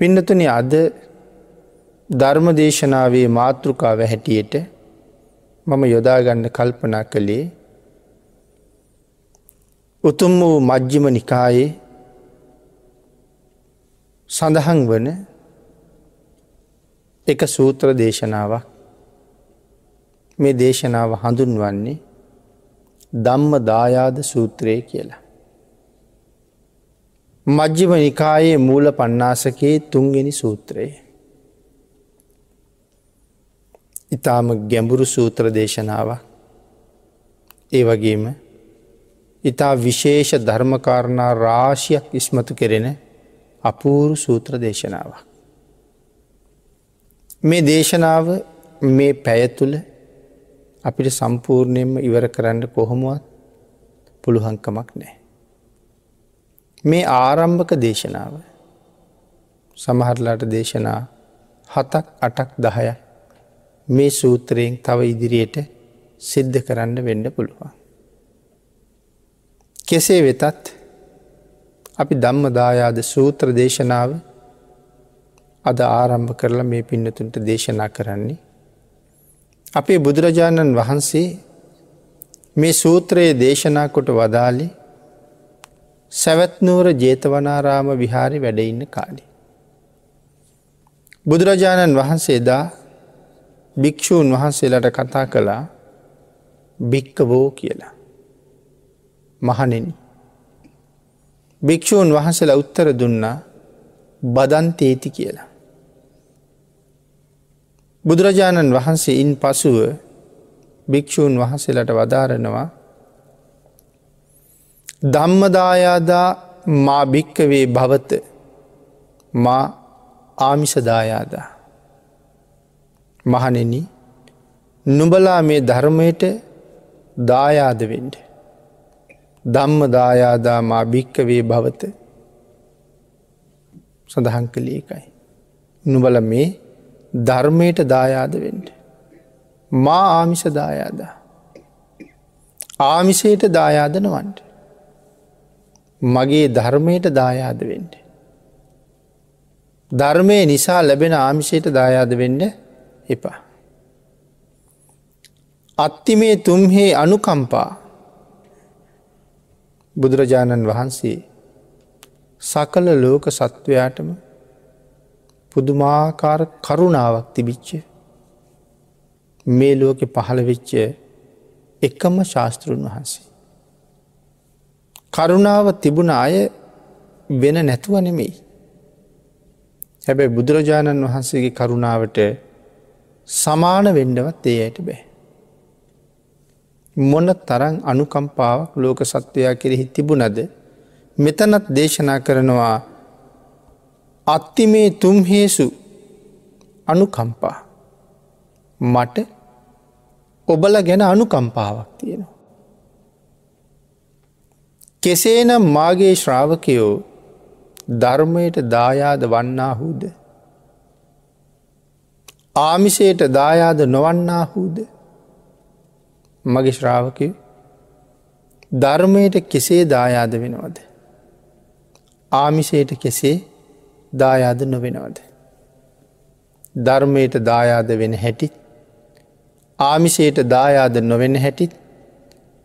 පින්නතුන අද ධර්මදේශනාවේ මාතෘකාව හැටියට මම යොදාගන්න කල්පනා කළේ උතුම් වූ මජ්්‍යම නිකායේ සඳහන් වන එක සූත්‍ර දේශනාවක් මේ දේශනාව හඳුන්වන්නේ දම්ම දායාද සූත්‍රය කියලා. මජ්්‍යම නිකායේ මූල පන්නාසකයේ තුන්ගෙන සූත්‍රයේ. ඉතාම ගැඹුරු සූත්‍ර දේශනාවක් ඒ වගේම ඉතා විශේෂ ධර්මකාරණා රාශියක් ඉස්මතු කෙරෙන අපූරු සූත්‍ර දේශනාවක්. මේ දේශනාව මේ පැය තුළ අපිට සම්පූර්ණයෙන්ම ඉවර කරන්න කොහොමුවත් පුළුහංකමක් නෑ. මේ ආරම්භක දේශනාව සමහරලාට දේශනා හතක් අටක් දහය මේ සූත්‍රයෙන් තව ඉදිරියට සිද්ධ කරන්න වෙන්න පුළුවන්. කෙසේ වෙතත් අපි ධම්ම දායාද සූත්‍ර දේශනාව අද ආරම්භ කරලා මේ පින්නතුන්ට දේශනා කරන්නේ. අපේ බුදුරජාණන් වහන්සේ මේ සූත්‍රයේ දේශනා කොට වදාලි සැවැත්නූර ජේතවනාරාම විහාරි වැඩඉන්න කාලි. බුදුරජාණන් වහන්සේදා භික්‍ෂූන් වහන්සේලට කතා කළා භික්කවෝ කියලා. මහනෙන. භික්‍ෂූන් වහන්සේලා උත්තර දුන්නා බදන්තේති කියලා. බුදුරජාණන් වහන්සේ ඉන් පසුව භික්‍ෂූන් වහන්සේලට වදාරනවා ධම්මදායාදා මා භික්කවේ භවත මා ආමිසදායාදා. මහනෙන නුබලා මේ ධර්මයට දායාදවෙන්ඩ. ධම්ම දායාදා මා භික්කවේ භවත සඳහන් කළේකයි. නුබල මේ ධර්මයට දායාදවෙන්ඩ. මා ආමිස දායාදා. ආමිසයට දායාදනවන්ට. මගේ ධර්මයට දායාද වෙන්ඩ. ධර්මය නිසා ලැබෙන ආමිෂයට දායාද වෙන්න එපා. අත්තිමේ තුම්හේ අනුකම්පා බුදුරජාණන් වහන්සේ සකල ලෝක සත්වයාටම පුදුමාකාර කරුණාවක් තිබිච්ච මේ ලෝකෙ පහළ වෙච්ච එකම ශාස්තෘන් වහන්සේ. කරුණාව තිබුණ අය වෙන නැතුව නෙමෙයි. හැබැයි බුදුරජාණන් වහන්සේගේ කරුණාවට සමාන වෙන්ඩවත් ඒ අයට බෑ. මොන තරං අනුකම්පාවක් ලෝක සත්වයා කෙරෙහි තිබුණද මෙතනත් දේශනා කරනවා අත්තිමේ තුම්හේසු අනුකම්පා මට ඔබල ගැන අනුකම්පාවක් තියෙනවා. කෙසේනම් මාගේ ශ්‍රාවකයෝ ධර්මයට දායාද වන්නාහුද. ආමිසයට දායාද නොවන්නාහුද මගේ ශ්‍රාවකය ධර්මයට කෙසේ දායාද වෙනවද. ආමිසයට කෙසේ දායාද නොවෙනවද. ධර්මයට දායාද වෙන හැටිත් ආමිසයට දායාද නොවෙන හැටිත්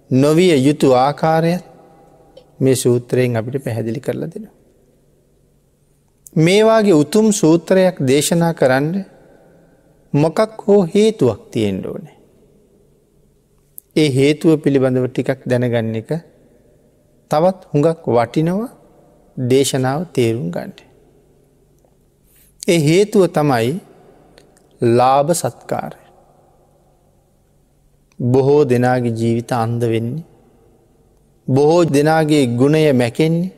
නොවිය යුතු ආකාරයත් මේ සූත්‍රයෙන් අපිට පැහැදිලි කරලා දෙන. මේවාගේ උතුම් සූත්‍රයක් දේශනා කරන්න මොකක් හෝ හේතුවක් තියෙන්ට ඕනේ. ඒ හේතුව පිළිබඳව ටිකක් දැනගන්න එක තවත් හුඟක් වටිනව දේශනාව තේරුම් ගන්නට. ඒ හේතුව තමයි ලාභ සත්කාරය. බොහෝ දෙනාගේ ජීවිත අන්ද වෙන්නේ බොහෝ දෙනාගේ ගුණය මැකෙන්නේ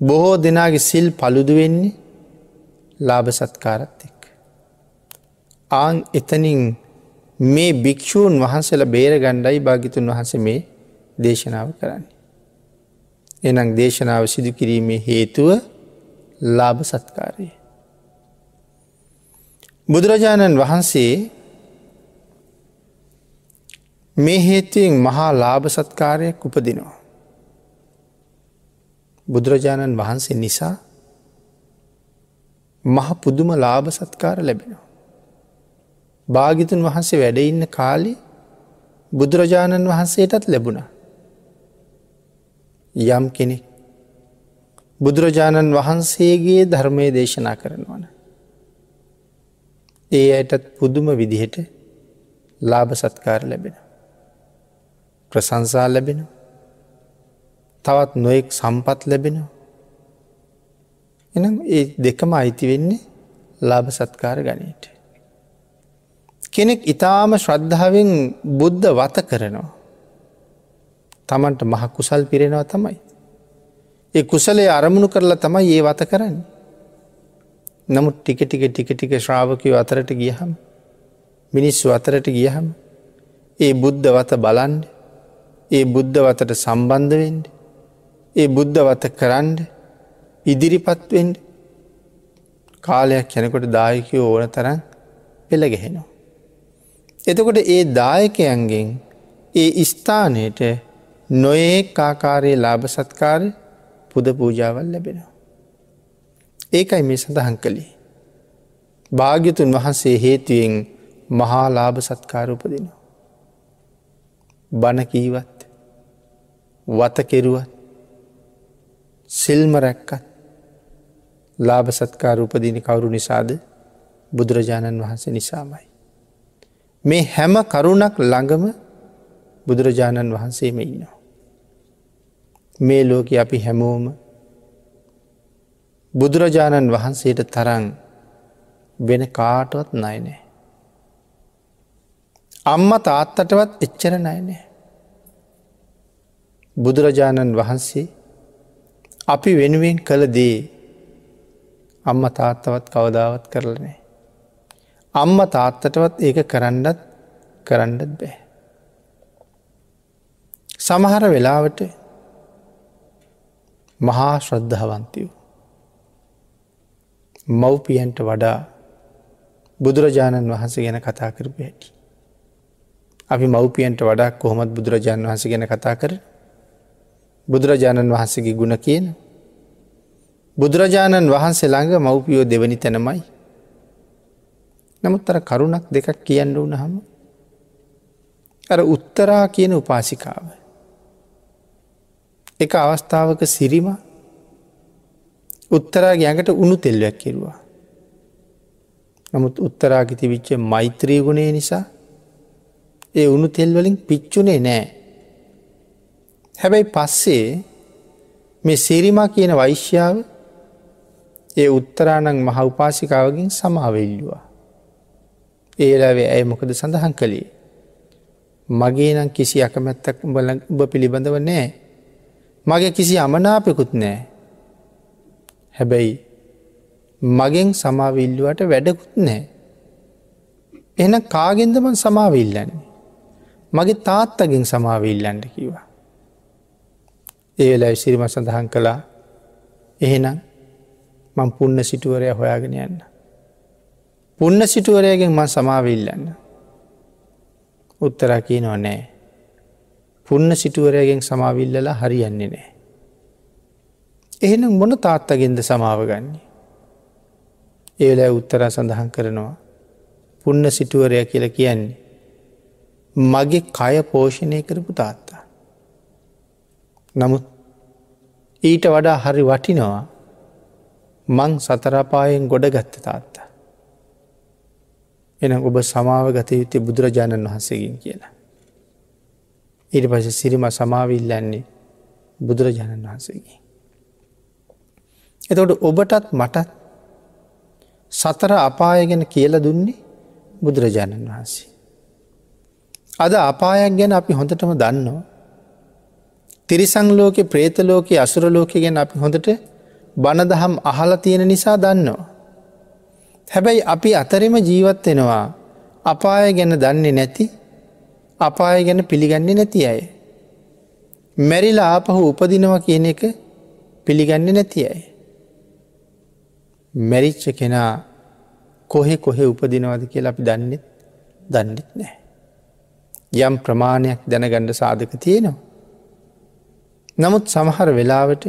බොහෝ දෙනාගේ සිල් පළුදු වෙන්නේ ලාභ සත්කාරත් එක්. ආං එතනින් මේ භික්‍ෂූන් වහන්සල බේර ගණ්ඩයි භාගිතුන් වහස මේ දේශනාව කරන්නේ. එනම් දේශනාව සිදු කිරීමේ හේතුව ලාභ සත්කාරය. බුදුරජාණන් වහන්සේ මේ හේතුවෙන් මහා ලාභ සත්කාරයක් උපදිනවා. බුදුරජාණන් වහන්සේ නිසා මහ පුදුම ලාභ සත්කාර ලැබෙනවා. භාගිතුන් වහන්සේ වැඩඉන්න කාලි බුදුරජාණන් වහන්සේටත් ලැබුණ. යම් කෙනෙක් බුදුරජාණන් වහන්සේගේ ධර්මය දේශනා කරනවන. ඒ අයටත් පුදුම විදිහට ලාභ සත්කාර ලැබෙන. ප්‍රසංසා ලැබෙන තවත් නොයෙක් සම්පත් ලැබෙනවා. එනම් ඒ දෙකම අයිති වෙන්නේ ලාභ සත්කාර ගනීට. කෙනෙක් ඉතාම ශ්‍රද්ධාවෙන් බුද්ධ වත කරනවා. තමන්ට මහ කුසල් පිරෙනවා තමයි. ඒ කුසලේ අරමුණු කරලා තමයි ඒ වත කරන්න. නමුත් ටික ටික ටික ටික ශ්‍රාවකයෝ අතරට ගියහම් මිනිස්සු අතරට ගියහම ඒ බුද්ධ වත බලන්ඩ ඒ බුද්ධ වතට සම්බන්ධවෙන්ඩ ඒ බුද්ධ වත කරන්ඩ ඉදිරිපත්වෙන්ඩ කාලයක් යැනකොට දායකයෝ ඕන තරන් පෙළගෙහෙනවා. එතකොට ඒ දායකයන්ගෙන් ඒ ස්ථානයට නොඒ ආකාරයේ ලාභ සත්කාර පුද පූජාවල් ලැබෙනවා. ඒකයි මේ සඳහන් කළේ. භාග්‍යතුන් වහන්සේ හේතුවෙන් මහා ලාභ සත්කාර උපදිනවා. බණකීවත් වත කෙරුවත් සිල්ම රැක්කත් ලාභ සත්කාර උපදින කවුරු නිසාද බුදුරජාණන් වහන්සේ නිසාමයි. මේ හැම කරුණක් ළඟම බුදුරජාණන් වහන්සේම ඉන්නවා. මේ ලෝක අපි හැමෝම බුදුරජාණන් වහන්සේට තරන් වෙන කාටවත් නයිනෑ. අම්ම තාත්තටවත් එච්චර නයිනෑ. බුදුරජාණන් වහන්සේ අපි වෙනුවෙන් කළ දේ අම්ම තාත්තවත් කවදාවත් කරලනෑ. අම්ම තාත්තටවත් ඒක කරන්නත් කරන්නත් බෑ. සමහර වෙලාවට මහා ශ්‍රද්ධාවන්තයෝ. මව්පියන්ට වඩා බුදුරජාණන් වහන්සේ ගැන කතා කරපු හැටි. අපි මව්පියන්ට වඩා කොහොමත් බුදුරජාණන් වහස ගැන කතා කර බුදුරජාණන් වහන්සේගේ ගුණ කියන බුදුරජාණන් වහන්සේ ළඟ මව්පියෝ දෙවනි තැනමයි නමුත් අර කරුණක් දෙකක් කියන්න වනහම අර උත්තරා කියන උපාසිකාව. එක අවස්ථාවක සිරිම උත්තරාගේ ඇඟට උුණු තෙල්වැක් කෙරවා. නමුත් උත්තරාගිති විච්ච මෛත්‍රී ගුණේ නිසා ඒ උුණු තෙල්වලින් පිච්චුනේ නෑ. හැබැයි පස්සේ මේ සිරිමා කියන වෛශ්‍යාව ඒ උත්තරානං මහ උපාසිකාවකින් සමාවෙල්ලවා. ඒලාවේ ඇය මොකද සඳහන් කළේ. මගේ නම් කිසි අකමැත්තක් උඹ පිළිබඳව නෑ. මගේ කිසි අමනාපෙකුත් නෑ. හැබැයි මගෙන් සමාවිල්ලුවට වැඩකුත් නෑ. එන කාගෙන්දමන් සමාවිල්ලන්නේ. මගේ තාත්තගෙන් සමාවිල්ලන්ට කිවා. ඒවෙලා සිරිම සඳහන් කළා එහෙනම් මං පුන්න සිටුවරය හොයාගෙන යන්න. පුන්න සිටුවරයගෙන් ම සමාවිල්ලන්න. උත්තරා කිය නො නෑ. පුන්න සිටුවරයගෙන් සමාවිල්ලලා හරියන්නේ නෑ. එහෙනම් මොන තාත්තගෙන්ද සමාව ගන්නේ. ඒලෑ උත්තර සඳහන් කරනවා. පුන්න සිටුවරය කියල කියන්නේ. මගේ කය පෝෂණය කරපු තාත්තා. නමුත් ඊට වඩා හරි වටිනවා මං සතරපායෙන් ගොඩ ගත්ත තාත්තා. එන ඔබ සමාව ගත යුත්තේ බුදුරජාණන් වහන්සේකින් කියලා. ඊට පස සිරිම සමාවිල්ලන්නේ බුදුරජාණන් වහන්සේගේ. එතකොට ඔබටත් මටත් සතර අපාය ගැන කියල දුන්නේ බුදුරජාණන් වහන්සේ. අද අපායක් ගැන අපි හොඳටම දන්නවා. තිරිසං ලෝකෙ ප්‍රේතලෝක අසුරලෝක ගැන අපි හොඳට බණදහම් අහල තියෙන නිසා දන්නවා. හැබැයි අපි අතරෙම ජීවත්වෙනවා අපාය ගැන දන්නේ නැති අපාය ගැන පිළිගන්නේ නැති අය. මැරිලා ආපහු උපදිනවා කියන එක පිළිගන්නේ නැති අය. මැරිච්ච කෙනා කොහෙ කොහෙ උපදිනවද කියලා අපි දන්නෙත් දන්නෙත් නෑ. යම් ප්‍රමාණයක් දැනගණ්ඩ සාධක තියෙනවා. නමුත් සමහර වෙලාවට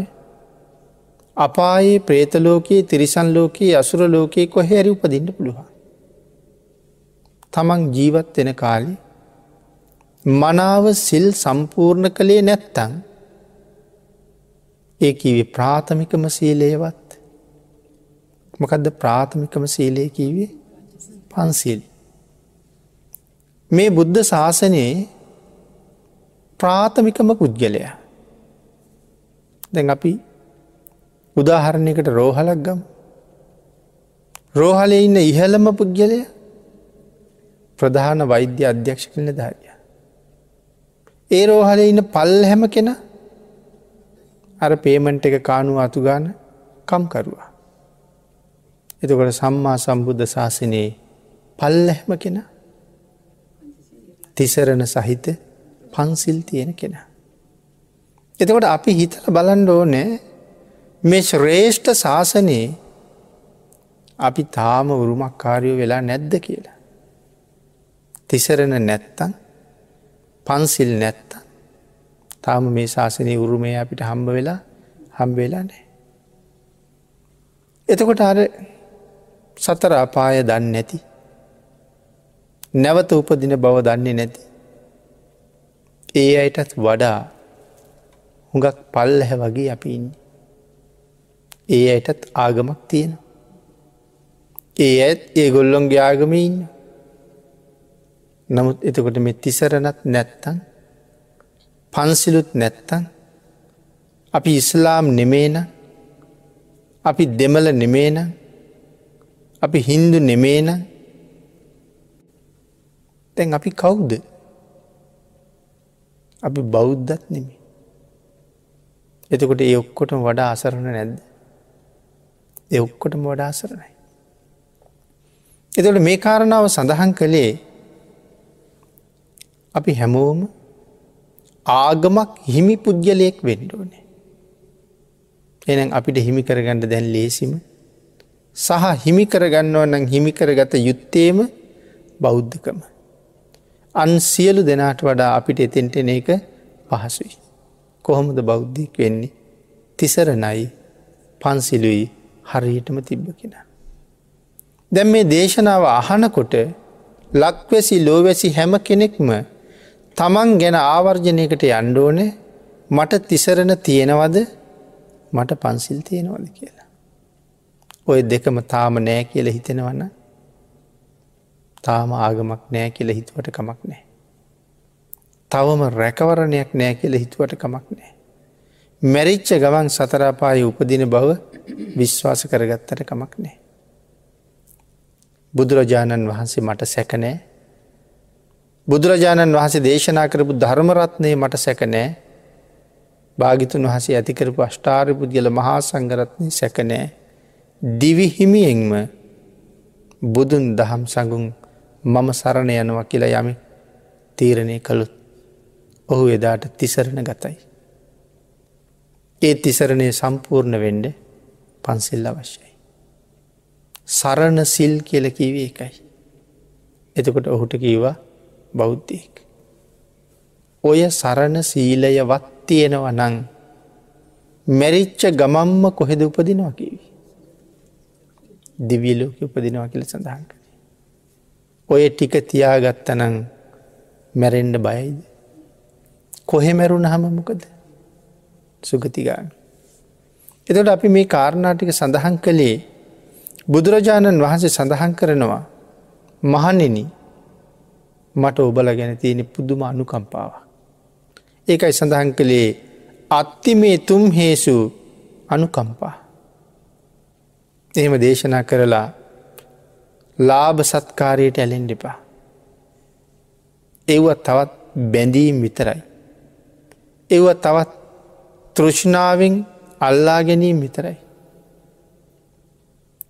අපායේ ප්‍රේතලෝකයේ තිරිසන් ලෝකයේ අසුර ලෝකයේ කොහැරි උපදින්න පුළුවන්. තමන් ජීවත් වෙන කාලි මනාව සිල් සම්පූර්ණ කළේ නැත්තං ඒ කිවි ප්‍රාථමිකම සීලයවත් මොකදද ප්‍රාථමිකම සීලය කිවේ පන්සිල්. මේ බුද්ධ ශාසනයේ ප්‍රාථමිකම පුද්ගලයා. දැන් අපි උදාහරණයකට රෝහලක් ගම්. රෝහල ඉන්න ඉහළම පුද්ගලය ප්‍රධාන වෛද්‍ය අධ්‍යක්ෂ කලන ධාරිය. ඒ රෝහල ඉන්න පල් හැම කෙන අර පේමන්ට් එක කානු අතුගාන කම්කරුවා. එතකොට සම්මා සම්බුද්ධ ශාසනයේ පල්ලැහම කෙන තිසරණ සහිත පන්සිල් තියෙන කෙන. එතකොට අපි හිතල බලන්ඩ ඕනෑ මේ ශ්‍රේෂ්ඨ ශාසනයේ අපි තාම උරුමක්කාරයෝ වෙලා නැද්ද කියලා. තිසරණ නැත්තන් පන්සිල් නැත්ත තාම මේ ශාසනය උරුමය අපිට හම්බ වෙලා හම්බ වෙලා නෑ. එතකොට අර සතර අපාය දන්න නැති. නැවත උපදින බව දන්නේ නැති. ඒ අයටත් වඩා හුඟක් පල් හැ වගේ අපි ඉන්න. ඒ අයටත් ආගමක් තියෙන. ඒ ඇත් ඒ ගොල්ලොන්ගේ ආගම ඉන්න. නමුත් එතකොට මෙ තිසරණත් නැත්තන් පන්සිලුත් නැත්තන් අපි ඉස්ලාම් නෙමේන අපි දෙමල නෙමේනම් අපි හින්දු නෙමේන තැන් අපි කවුද අපි බෞද්ධත් නෙමේ එතකොට ඒ ඔක්කොටම වඩා අසරණ නැද්ද ඒ ඔක්කොටම වඩා අසරණයි එතට මේ කාරණාව සඳහන් කළේ අපි හැමෝම ආගමක් හිමි පුද්ගලයෙක් වෙන්ඩෝනේ එනම් අපිට හිමි කරගන්නඩ දැන් ලේසිම සහ හිමි කරගන්නව නම් හිමි කරගත යුත්තේම බෞද්ධකම. අන් සියලු දෙනාට වඩා අපිට එතෙන්ටෙන එක පහසුයි. කොහොමද බෞද්ධයක් වෙන්නේ. තිසරණයි පන්සිලුයි හරියටම තිබ්බ කෙන. දැම් මේ දේශනාව අහනකොට ලක්වැසි ලෝවැසි හැම කෙනෙක්ම තමන් ගැන ආවර්ජනයකට යන්ඩෝනේ මට තිසරණ තියෙනවද මට පන්සිල් තියෙනවද කියලා. ඔය දෙකම තාම නෑ කියල හිතෙනවන්න තාම ආගමක් නෑ කියල හිතුවට කමක් නෑ. තවම රැකවරණයක් නෑ කියල හිතුවට කමක් නෑ. මැරිච්ච ගමන් සතරාපාය උපදින බව විශ්වාස කරගත්තට කමක් නෑ. බුදුරජාණන් වහන්සේ මට සැකනෑ බුදුරජාණන් වහසේ දේශනා කරපු ධර්මරත්නය මට සැකනෑ භාගිතුන් වහසේ ඇතිකරපු අෂ්ටාරි පුද්ගල මහා සංගරත්නය සැකනෑ දිවිහිමියෙන්ම බුදුන් දහම් සඟුන් මම සරණ යනවා කියලා යමි තීරණය කළුත් ඔහු එදාට තිසරණ ගතයි. ඒ තිසරණය සම්පූර්ණ වෙන්ඩ පන්සිල් අවශ්‍යයි. සරණ සිල් කියල කිවේ එකයි. එතකොට ඔහුට කීවා බෞද්ධයෙක්. ඔය සරණ සීලය වත් තියෙනව නං මැරිච්ච ගමම්ම කොහෙද උපදිනවා කිවී. දිවියලෝක උපදිනවා කියල සඳහන් කර. ඔය ටික තියාගත්තනං මැරෙන්ඩ බයයිද. කොහෙ මැරුණ හම මොකද සුගතිගාන. එතට අපි මේ කාරණාටික සඳහන් කළේ බුදුරජාණන් වහන්සේ සඳහන් කරනවා මහනෙන මට ඔබල ගැන තියෙන පුදුම අනුකම්පාව. ඒකයි සඳහන් කළේ අත්ති මේ තුම් හේසු අනුකම්පා. එහෙම දේශනා කරලා ලාභ සත්කාරයට ඇලෙන් දෙපා. ඒවත් තවත් බැඳීම් විතරයි. ඒව තවත් තෘෂ්ණාවෙන් අල්ලා ගැනීම් විතරයි.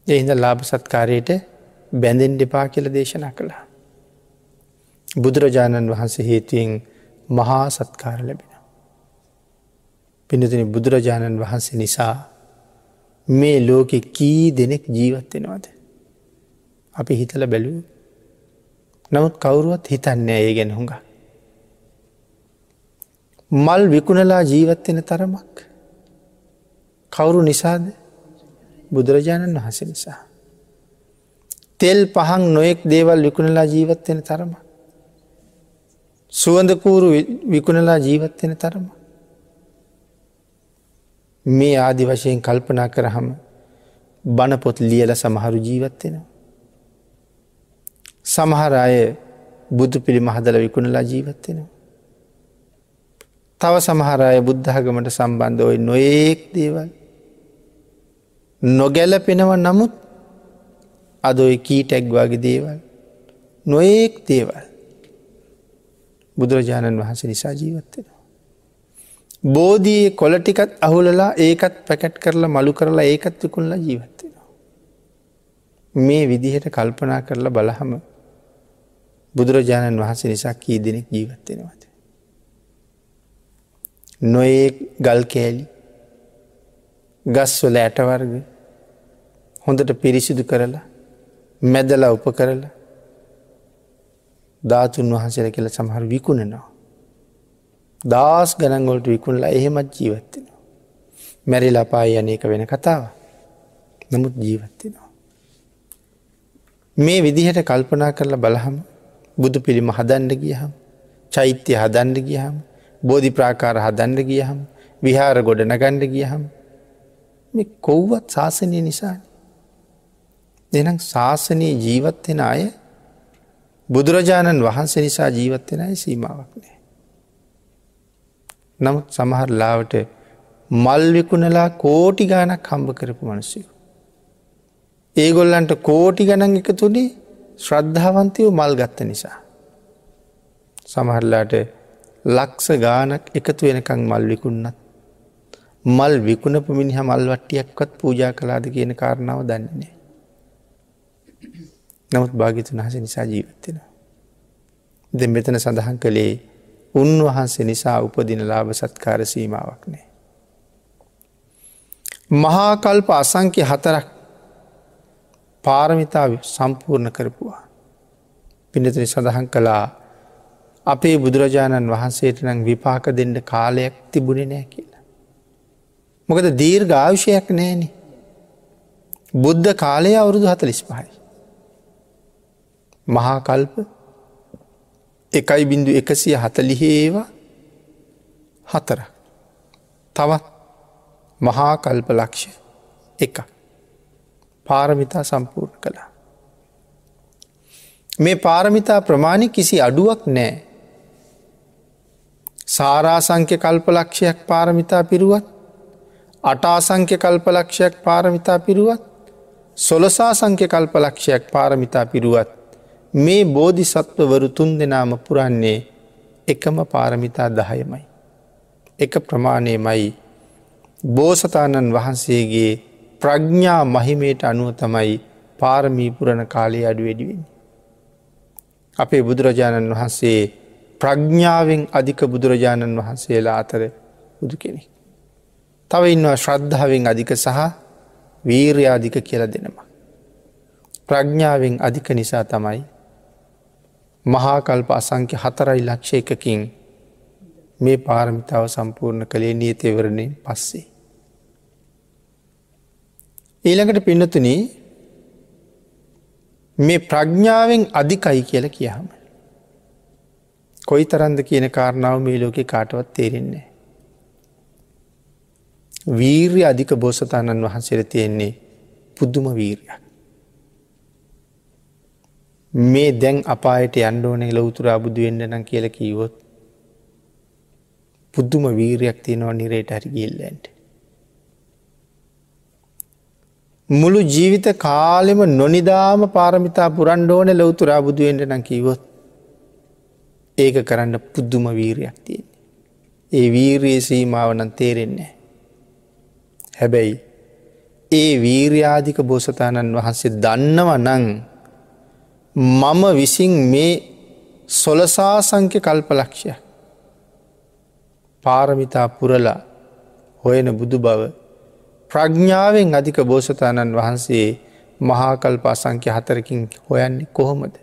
එහිද ලාභ සත්කාරයට බැඳෙන් දෙපා කියල දේශනා කළා. බුදුරජාණන් වහන්සේ හේතුවෙන් මහා සත්කාර ලැබෙන. පිනතින බුදුරජාණන් වහන්සේ නිසා මේ ලෝකෙ කී දෙනෙක් ජීවත්වෙනවද. අපි හිතල බැලූ නමුත් කවුරුවත් හිතන්නේ ඒ ගැන හුඟ. මල් විකුණලා ජීවත්වෙන තරමක්. කවුරු නිසාද බුදුරජාණන් වහස නිසා. තෙල් පහන් නොයෙක් දේවල් විකුණලා ජීවත්වෙන තරම. සුවඳකූරු විකුණලා ජීවත්වෙන තරම. මේ ආදි වශයෙන් කල්පනා කරහම බණපොත් ලියල සමහරු ජීවත්වෙනවා. සමහර අය බුදු පිළි මහදල විකුණලා ජීවත්වෙනවා. තව සමහරය බුද්ධාගමට සම්බන්ධ ඔයි නොඒක් දේවල් නොගැලපෙනව නමුත් අද ඔය කීටැක් වගේ දේවල් නොඒක් දේවල් බුදුරජාණන් වහන්ස නිසා ජීවත්වෙනවා. බෝධයේ කොලටිකත් අහුලලා ඒකත් පැකැට් කරලා මළු කරලා ඒකත් විකුල්ලා ජීවත්වෙනවා. මේ විදිහට කල්පනා කරලා බලහම බුදුරජාණන් වහන්ස නිසා කී දෙනෙක් ජීවත්වෙනවාද. නොඒ ගල් කෑලි ගස්වල ඇටවර්ග හොඳට පිරිසිදු කරලා මැදලා උප කරලා ධාතුන් වහන්සේල කියල සමහර විකුණනවා. දස් ගනන්ගොලට විකුණලා එහෙමත් ජීවත්වෙනවා. මැරිලා පායි යනක වෙන කතාව නමුත් ජීවත්වෙනවා. මේ විදිහට කල්පනා කරලා බලහම බුදු පිළිම හදන්ඩ ගියහම් චෛත්‍ය හදන්ඩ ගියහම් බෝධි ප්‍රාකාර හදන්ඩ ගියහම් විහාර ගොඩ නගණ්ඩ ගියහම් මේ කොව්වත් ශාසනය නිසාන. දෙනම් ශාසනයේ ජීවත්වෙන අය බුදුරජාණන් වහන්සේ නිසා ජීවත්වෙන අය සීමාවක් නෑ. නමුත් සමහර ලාවට මල් විකුණලා කෝටි ගානක් හම්බ කරපු මනසිකු. ඒගොල්ලන්ට කෝටි ගණන් එක තුනේ ශ්‍රද්ධාවන්තයෝ මල් ගත්ත නිසා. සමහරලාට ලක්ස ගානක් එකතු වෙනකං මල් විකුන්නත්. මල් විකුණපු මිනිහ මල් වට්ටියක්වත් පූජා කලාද කියන කාරණාව දන්නේනේ. නමුත් භාගිතුන් වහස නිසා ජීවත්වෙන. දෙ මෙතන සඳහන් කළේ උන්වහන්සේ නිසා උපදින ලාභ සත්කාර සීමාවක් නෑ. මහාකල්ප අසංක්‍ය හතරක් පාරමිතාව සම්පූර්ණ කරපුවා. පිනතිනි සඳහන් කළා අපේ බුදුරජාණන් වහන්සේට නම් විපාක දෙන්න කාලයක් තිබුණෙ නෑ කියලා. මොකද දීර්ඝ ආවිෂයක් නෑන. බුද්ධ කාලය අවුරුදු හතලිස් පහයි. මහා කල්ප එකයි බිඳු එකසිය හතලිහේවා හතර තවත් මහා කල්ප ලක්ෂ එක පාරමිතා සම්පූර්ණ කළා. මේ පාරමිතා ප්‍රමාණි කිසි අඩුවක් නෑ සාරාසංක්‍ය කල්පලක්ෂයක් පාරමිතා පිරුවත් අටාසංක්‍ය කල්පලක්ෂයක් පාරමිතා පිරුවත් සොලසා සංක්‍ය කල්පලක්ෂයක් පාරමිතා පිරුවත් මේ බෝධි සත්වවරු තුන් දෙනාම පුරන්නේ එකම පාරමිතා දහයමයි. එක ප්‍රමාණයමයි බෝසතාණන් වහන්සේගේ ප්‍රඥ්ඥා මහිමයට අනුව තමයි පාරමී පුරණ කාලය අඩු වැඩිවෙන්. අපේ බුදුරජාණන් වහන්සේ ප්‍රඥ්ඥාවෙන් අධික බුදුරජාණන් වහන්සේලා අතර බුදු කෙනෙ. තව ඉන්නවා ශ්‍රද්ධාවෙන් අධික සහ වීර්යාධික කියල දෙනවා. ප්‍රඥ්ඥාවෙන් අධික නිසා තමයි මහාකල්ප අසංක්‍ය හතරයි ලක්ෂ එකකින් මේ පාරමිතාව සම්පූර්ණ කළේ නියතෙවරණය පස්සේ. ඊළඟට පින්නතුන මේ ප්‍රඥ්ඥාවෙන් අධිකයි කියල කියහම. කොයි තරන්ද කියන කාරණාව මේ ලෝකෙ කාටවත් තේරෙන්නේ. වීර්ය අධික බෝසතාණන් වහන්සේර තියෙන්නේ පුද්දුම වීර්යක්. මේ දැන් අපායට අන්ඩෝනේ ලොවතුරා බුදු වෙන්න නම් කියල කීවොත් පුද්දුම වීරයක් තියෙනවා නිරේට හරි ගිල්ලන්ට. මුළු ජීවිත කාලෙම නොනිදාම පාරමිතා පුරන්්ඩෝන ලොවතුරා බුදුුවෙන්ට නම් කීවොත් ඒක කරන්න පුද්දුම වීරයක් තියෙන. ඒ වීරයේ සීමාවනන් තේරෙන්නේ. හැබැයි ඒ වීර්යාධික බෝසතාණන් වහන්සේ දන්නව නං මම විසින් මේ සොලසා සංක්‍ය කල්පලක්ෂය පාරමිතා පුරලා හොයන බුදු බව ප්‍රඥ්ඥාවෙන් අධික බෝසතාණන් වහන්සේ මහාකල්ප අසංක්‍ය හතරකින් හොයන්නේ කොහොමද.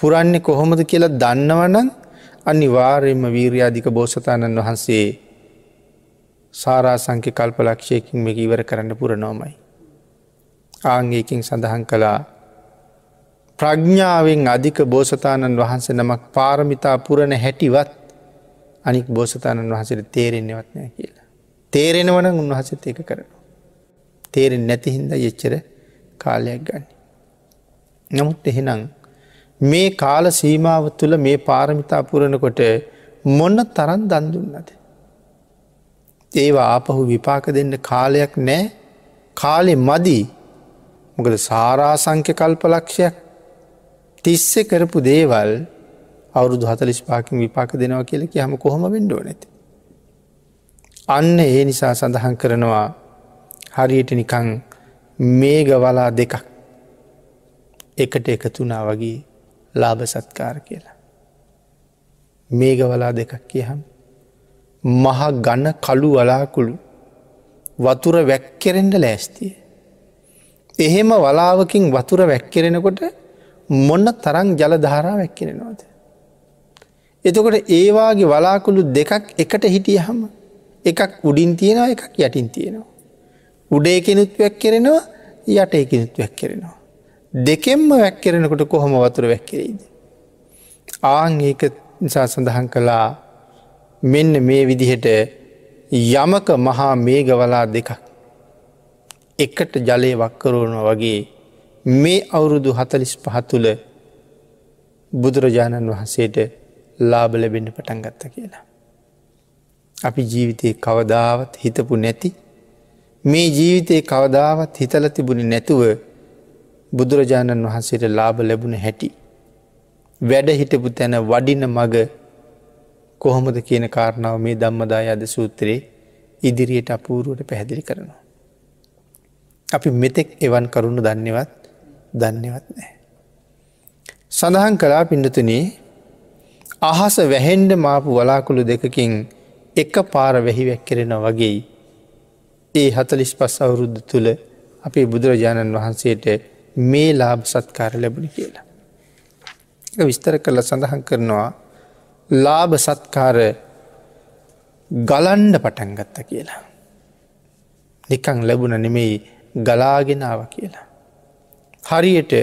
පුරන්නේ කොහොමද කියලා දන්නවනන් අනිවාර්යම වීර්යාධික බෝසතාණන් වහන්සේ සාරා සංඛ්‍ය කල්ප ලක්ෂයකින් මේ ඉවර කරන්න පුරනෝමයි. ආංගේකින් සඳහන් කළා ප්‍රඥ්ඥාවෙන් අධික බෝසතාණන් වහන්සේ නමක් පාරමිතා පුරණ හැටිවත් අනික් බෝසතාණන් වහසට තේරෙන්නෙවත් නෑ කියලා. තේරෙනවන උන්වහසත් ඒක කරනවා. තේරෙන් නැතිහින්ද යෙච්චර කාලයක් ගන්න. නමුත් එහෙනම් මේ කාල සීමාව තුළ මේ පාරමිතා පුරණකොට මොන්න තරන් දන්දුන්නද. ඒවා ආපහු විපාක දෙන්න කාලයක් නෑ කාලෙ මදී මොකද සාරාසංක්‍ය කල්පලක්ෂයක් තිස්සෙ කරපු දේවල් අවුරුදු හතලිස් පාකින් විපාක දෙනවා කියලක හම කොහොම වෙන්ඩෝ නැති. අන්න ඒ නිසා සඳහන් කරනවා හරියට නිකං මේගවලා දෙකක් එකට එකතුනා වගේ ලාභ සත්කාර කියලා. මේගවලා දෙකක් කියහම්. මහ ගන්න කළු වලාකුළු වතුර වැක්කෙරෙන්ඩ ලෑස්තිය. එහෙම වලාවකින් වතුර වැක්කෙරෙනකොට මොන්න තරං ජල ධාරා වැක්කෙරෙනවාද. එතකොට ඒවාගේ වලාකුළු දෙකක් එකට හිටිය හම එකක් උඩින් තියෙනවා එකක් යටින් තියෙනවා. උඩේ කෙනුත් වැක්කෙරෙනවා යට එකනුත් වැක්කෙරෙනවා. දෙකෙන්ම වැක්කෙරෙනකොට කොහොම වතුර වැක්කෙරෙයිද. ආං ඒක නිසා සඳහන් කළා මෙන්න මේ විදිහට යමක මහා මේගවලා දෙකක් එකට ජලය වක්කරුවන වගේ මේ අවුරුදු හතලිස් පහතුළ බුදුරජාණන් වහන්සේට ලාබ ලැබෙන්න්න පටන් ගත්ත කියලා. අපි ජීවිතය කවදාවත් හිතපු නැති මේ ජීවිතයේ කවදාවත් හිතල තිබුණි නැතුව බුදුරජාණන් වහන්සේට ලාබ ලැබුණ හැටි. වැඩ හිටපු තැන වඩින මග කොහොමද කියන කාරණාව මේ දම්මදා අද සූත්‍රයේ ඉදිරියට අපූරුවට පැහැදිලි කරනවා. අපි මෙතෙක් එවන් කරුණු දන්නවත් දන්නවත් නෑ. සඳහන් කලා පිඩතුනේ අහස වැහෙන්ඩ මාපු වලාකුළු දෙකකින් එක පාර වැහි වැක්කෙරෙන වගේ ඒ හතලිස් පස් අවුරුද්ධ තුළ අපේ බුදුරජාණන් වහන්සේට මේ ලාභ සත්කාර ලැබුණි කියලා. විස්තර කරල සඳහන් කරනවා ලාභ සත්කාර ගලන්ඩ පටන් ගත්ත කියලා. නිකං ලැබුණ නෙමෙයි ගලාගෙනාව කියලා. හරියට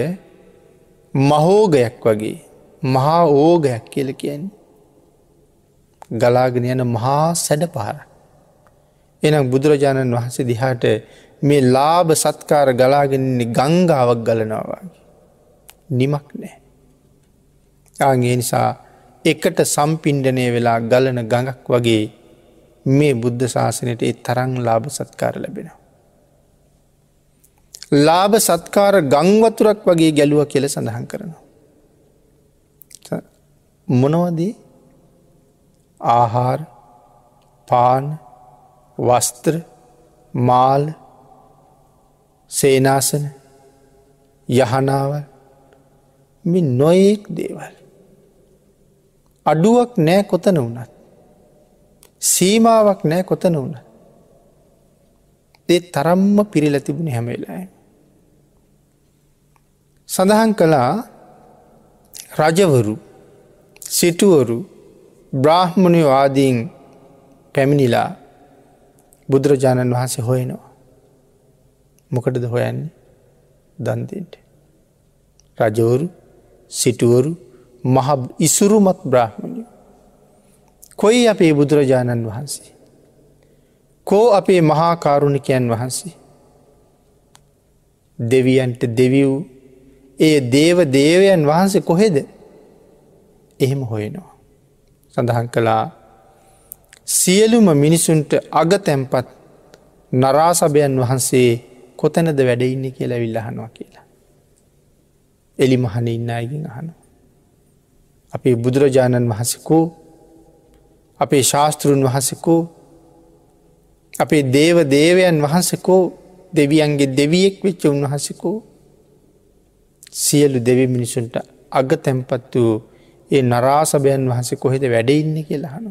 මහෝගයක් වගේ මහා ඕගයක් කියල කියන්නේ. ගලාගෙන යන මහා සැඩ පහර. එනම් බුදුරජාණන් වහන්සේ දිහාට මේ ලාභ සත්කාර ගලාගෙනන්නේ ගංගාවක් ගලනවාගේ. නිමක් නෑ. ආගේ නිසා එකට සම්පින්ඩනය වෙලා ගලන ගඟක් වගේ මේ බුද්ධ ශාසනයට ඒ තරං ලාභ සත්කාර ලැබෙනවා. ලාභ සත්කාර ගංවතුරක් වගේ ගැලුව කියල සඳහන් කරනවා. මොනවදී ආහාර පාන වස්ත්‍ර මාල් සේනාසන යහනාව මි නොයෙක් දේවල්. අඩුවක් නෑ කොතන වුනත්. සීමාවක් නෑ කොතන වුන. ඒ තරම්ම පිරිල තිබුණ හැමවෙලාය. සඳහන් කළා රජවරු සිටුවරු බ්‍රාහ්මණයෝ ආදීන් පැමිණිලා බුදුරජාණන් වහන්සේ හොයනවා. මොකටද හොයන්නේ දන්තෙන්ට. රජවරු සිටුවරු මහ ඉසුරුමත් බ්‍රාහ්මණය. කොයි අපේ බුදුරජාණන් වහන්සේ. කෝ අපේ මහාකාරුණිකයන් වහන්සේ. දෙවියන්ට දෙවිව් ඒ දේව දේවයන් වහන්සේ කොහෙද එහෙම හොයනවා. සඳහන් කළා සියලුම මිනිසුන්ට අග තැම්පත් නරාසභයන් වහන්සේ කොතැනද වැඩඉන්න කියලා විල්ලහනවා කියලා. එලි මහන ඉන්න අයගින් අහනු. අපේ බුදුරජාණන් වහසකෝ අපේ ශාස්තෘන් වහසකෝ අපේ දේව දේවයන් වහන්සකෝ දෙවියන්ගේ දෙවියෙක් වෙච්ච උන්වහසකෝ සියලු දෙවි මිනිසුන්ට අග තැම්පත් වූ ඒ නරාසභයන් වහසේ කොහෙද වැඩඉන්න කියලාහනු.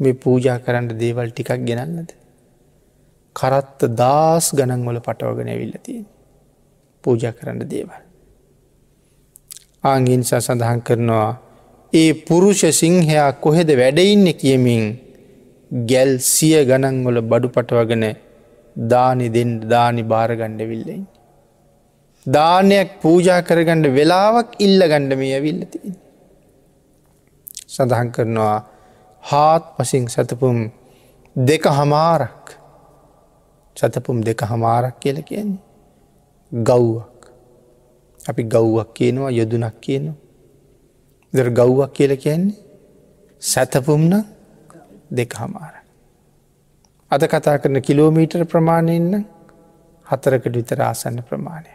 මේ පූජා කරන්න දේවල් ටිකක් ගෙනන්නද. කරත්ත දස් ගණන්වල පටවගෙන ඇවිල්ලතියෙන් පූජ කරන්න දේවල්. ආංගින්සා සඳහන් කරනවා ඒ පුරුෂ සිංහයා කොහෙද වැඩඉන්න කියමින් ගැල් සිය ගණන්වල බඩු පටවගෙන දානි දෙෙන් දානි භාරගණ්ඩ විල්ලයි. දානයක් පූජා කරගණ්ඩ වෙලාවක් ඉල්ල ගණ්ඩ මේ ඇවිල්ලතින්. සඳහන් කරනවා හාත් පසින් සතපුම් දෙක හමාරක් සතපුම් දෙක හමාරක් කියල කියන්නේ. ගව්වක් අපි ගව්වක් කියනවා යොදුනක් කියනවා. දර ගව්වක් කියල කියන්නේ සැතපුම්න දෙක හමාර. අද කතා කරන කිලෝමීටර් ප්‍රමාණයන්න හතරකට විතර ආසන්න ප්‍රමාණය.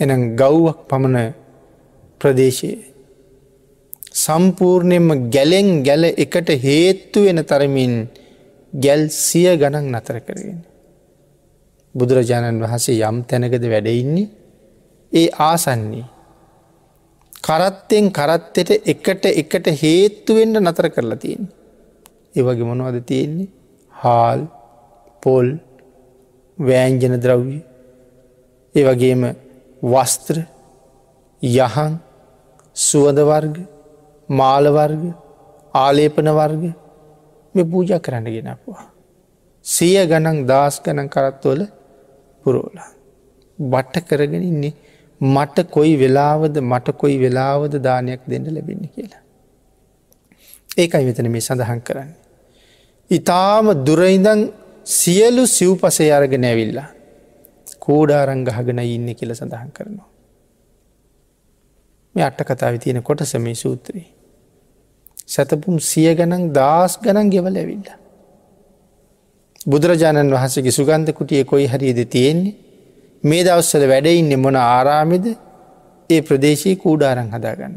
එනම් ගව්වක් පමණ ප්‍රදේශයේ සම්පූර්ණයෙන්ම ගැලෙන් ගැල එකට හේත්තු වෙන තරමින් ගැල් සිය ගණන් නතර කරගෙන. බුදුරජාණන් වහසේ යම් තැනකද වැඩඉන්නේ ඒ ආසන්නේ. කරත්තෙන් කරත්තෙට එකට එකට හේත්තුවෙන්ට නතර කරලා තියෙන්. ඒවගේ මොනවද තියෙන්නේ හාල් පොල් වෑන්ජන ද්‍රව්ය ඒ වගේම වස්ත්‍ර යහන් සුවඳ වර්ග මාලවර්ග ආලේපන වර්ග මේ පූජ කරන්න ගෙනපුවා. සිය ගණන් දස් ගණන් කරත්වල පුරෝලා. බට්ට කරගෙන ඉන්නේ මට කොයි වෙලාවද මට කොයි වෙලාවද දානයක් දෙන්න ලැබෙන්න කියලා. ඒකයි මෙතන මේ සඳහන් කරන්න. ඉතාම දුරයිඳං සියලු සිව්පසය අරගෙන ඇවිල්ලා. කෝඩාරං ගහගෙන ඉන්න කියල සඳහන් කරනවා. මේ අට්ට කතාව තියෙන කොටස මේ සූත්‍රී. සැතපුම් සිය ගණන් දස් ගණන් ගෙවල ඇවිල්ල. බුදුරජාණන් වහසගේ සුගන්ධ කුටිය කොයි හරිද තියෙන්නේ මේ දවස්සල වැඩඉන්න මොන ආරාමිද ඒ ප්‍රදේශී කූඩාරං හදාගන්න.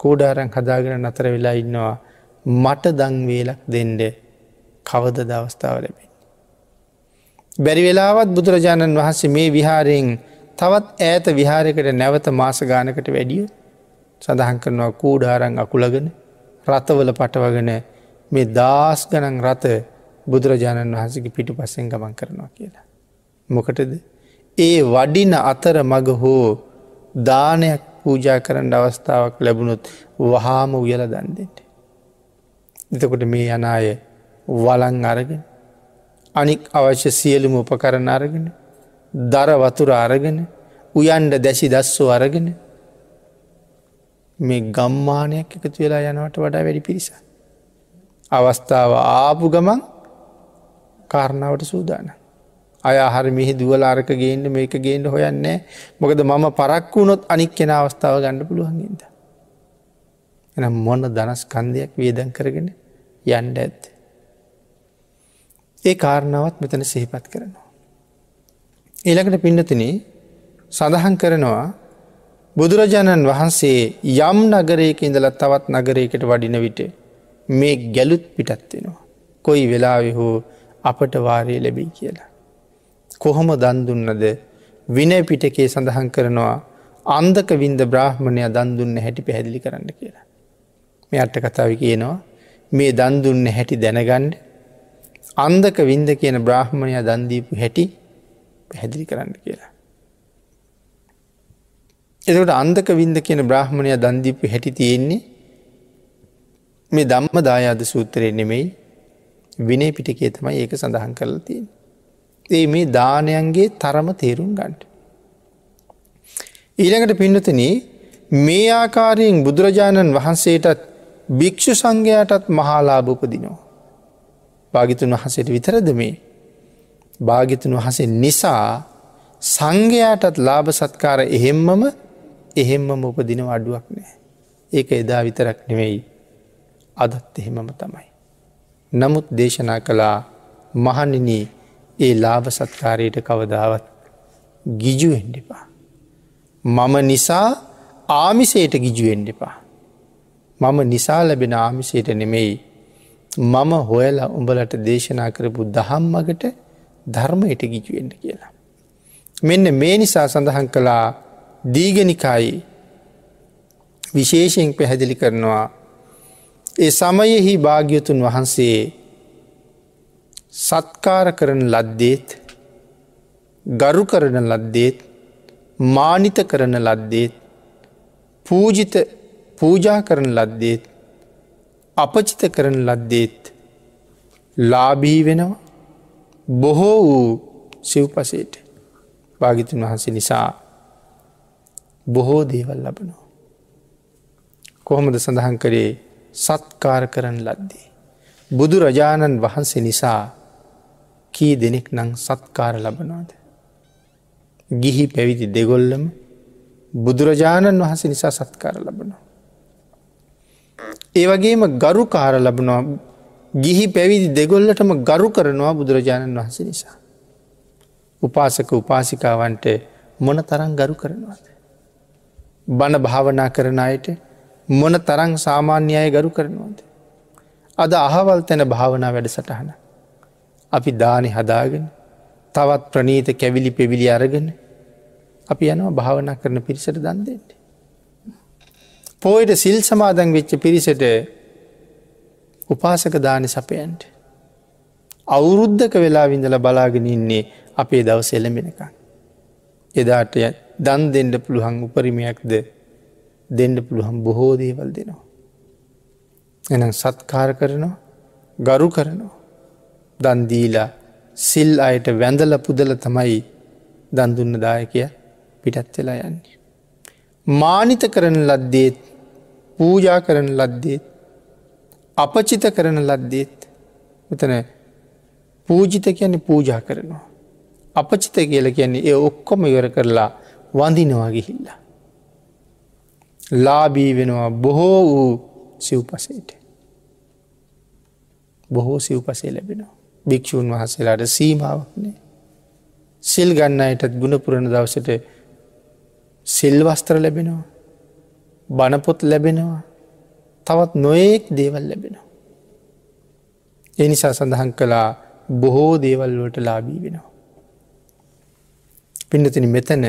කූඩාරං හදාගෙන අතර වෙලා ඉන්නවා මට දංවේලක් දෙන්ඩ කවද දවස්ථාව ලැබෙන. බැරි වෙලාවත් බුදුරජාණන් වහන්සේ මේ විහාරයෙන් තවත් ඈත විහාරයකට නැවත මාස ගානකට වැඩිය සඳහන් කරනවා කූඩාරං අකුලගෙන රථවල පටවගෙන මේ දස් ගනන් රථ බුදුරජාණන් වහන්සගේ පිටු පස්සෙන් ගමන් කරනවා කියලා. මොකටද ඒ වඩින අතර මග හෝ දානයක් පූජා කරන්න අවස්ථාවක් ලැබුණොත් වහාම උයල දන්දෙන්ට. එතකොට මේ යනාය වලං අරගෙන අනික් අවශ්‍ය සියලුම උපකරණ අරගෙන දර වතුර අරගෙන උයන්ඩ දැසි දස්සෝ අරගෙන මේ ගම්මානයක් එකතු වෙලා යනවට වඩා වැඩි පිරිස. අවස්ථාව ආපු ගමන් කාරණාවට සූදාන. අය හරි මෙහි දුවලාරක ගේන්ට මේක ගේන්ට හොයන්නේ මොකද මම පරක් වුණොත් අනික් කෙන අවස්ථාව ගණඩ පුළුවන්ගේද. එනම් මොන්න දනස් කන්දයක් වේදන් කරගෙන යන්ඩ ඇත්ත. ඒ කාරණාවත් මෙතන සිහිපත් කරනවා. ඒළකට පින්නතින සඳහන් කරනවා බුදුරජාණන් වහන්සේ යම් නගරයක ඉඳලත් තවත් නගරයකට වඩින විට මේ ගැලුත් පිටත්වෙනවා. කොයි වෙලාවෙ හෝ අපට වාරය ලැබී කියලා. කොහොම දන්දුන්නද විනය පිටකේ සඳහන් කරනවා අන්දක වින්ද බ්‍රහ්මණය දන්දුන්න හැටි පැහැදිලි කරන්න කියලා. මේ අට්ට කතාව කියනවා මේ දන්දුන්න හැටි දැනගණ්ඩ අන්දක වින්ද කියන බ්‍රහ්මණය දන්දීපු හැටි පැහැදිලි කරන්න කියලා. එතකට අන්දක වින්ද කියන බ්‍රහ්මණය දන්දීපු හැටි තියෙන්නේ මේ දම්ම දායාද සූත්‍රය නෙමෙයි විනය පිටිකේ තමයි ඒක සඳහන් කරලා තියෙන්. ඒ මේ දානයන්ගේ තරම තේරුම් ගන්ට. ඊළඟට පින්නතන මේ ආකාරයෙන් බුදුරජාණන් වහන්සේටත් භික්‍ෂු සංඝයාටත් මහාලාභපදිනවා. භාගිතුන් වහසට විතරද මේ භාගිතුන් වහසේ නිසා සංඝයාටත් ලාභ සත්කාර එහෙම්මම එහෙම්මම උපදිනව අඩුවක් නෑ. ඒක එදා විතරක් නෙවෙයි අදත් එහෙමම තමයි. නමුත් දේශනා කළා මහනිනී ඒ ලාභ සත්කාරයට කවදාවත් ගිජුවෙන්ඩිපා. මම නිසා ආමිසයට ගිජුවෙන්ඩිපා. මම නිසා ලැබෙන ආමිසයට නෙමෙයි මම හොයල උඹලට දේශනා කරපු දහම් මගට ධර්මයට ගිජුවෙන්ට කියලා. මෙන්න මේ නිසා සඳහන් කළා දීගනිකායි විශේෂයෙන් පැහැදිලි කරනවා. ඒ සමයෙහි භාග්‍යතුන් වහන්සේ සත්කාර කරන ලද්දේත් ගරු කරන ලද්දේත් මානිත කරන ලද්දේත් පූජිත පූජා කරන ලද්දේත් අපචිත කරන ලද්දේත් ලාබී වෙනවා. බොහෝ වූ සිව්පසේට භාගිතුන් වහන්සේ නිසා බොහෝ දේවල් ලබනවා. කොහොමද සඳහන් කරේ සත්කාර කරන ලද්දේ. බුදුරජාණන් වහන්සේ නිසා කී දෙනෙක් නං සත්කාර ලබනවාද. ගිහි පැවිදි දෙගොල්ලම බුදුරජාණන් වහන්සේ නිසා සත්කාර ලබනවා. ඒ වගේම ගරු කාර ලබනවා ගිහි පැවිදි දෙගොල්ලටම ගරු කරනවා බුදුරජාණන් වහන්සේ නිසා. උපාසක උපාසිකාවන්ට මොන තරං ගරු කරනවාද. බණ භාවනා කරන අයට මොන තරං සාමාන්‍ය අය ගරු කරනවාද. අද අහවල් තැන භාවනා වැඩ සටහන. අපි දානි හදාගෙන තවත් ප්‍රනීත කැවිලි පෙවිලි අරගෙන අපි යනවා භාවනා කරන පිරිසට දන්දෙන්ට. පෝයට සිල් සමාදන් වෙච්ච පිරිසට උපාසක දානි සපයන්ට. අවුරුද්ධක වෙලා විඳල බලාගෙන ඉන්නේ අපේ දවස එළඹෙනක. එදාට දන් දෙන්ඩ පුළුවන් උපරිමයක්ද දෙන්න පුළුවන් බොහෝ දේවල් දෙනවා. එනම් සත්කාර කරනවා ගරු කරනවා. දන්දීලා සිල් අයට වැඳල පුදල තමයි දන්දුන්න දායකය පිටත් වෙලා යන්නේ. මානිත කරන ලද්දේත් පූජා කරන ලද්දේත් අපචිත කරන ලද්දේත් මෙතන පූජිත කියන්නේ පූජා කරනවා. අපචිත කියල කියන්නේ ඒ ඔක්කොම ඉවර කරලා වඳිනවා ගිහිල්ලා. ලාබී වෙනවා බොහෝ වූ සිව්පසේට. බොහෝ සිව්පසේ ලැබෙනවා. භික්‍ෂූන් වහසලාට සීමාවක්නේ. සිල් ගන්න අයටත් ගුණපුරණ දවසට සිල්වස්ත්‍ර ලැබෙනවා. බණපොත් ලැබෙනවා. තවත් නොයෙක් දේවල් ලැබෙනවා. එනිසා සඳහන් කළා බොහෝ දේවල්වලට ලාබී වෙනවා. පිඩතින මෙතන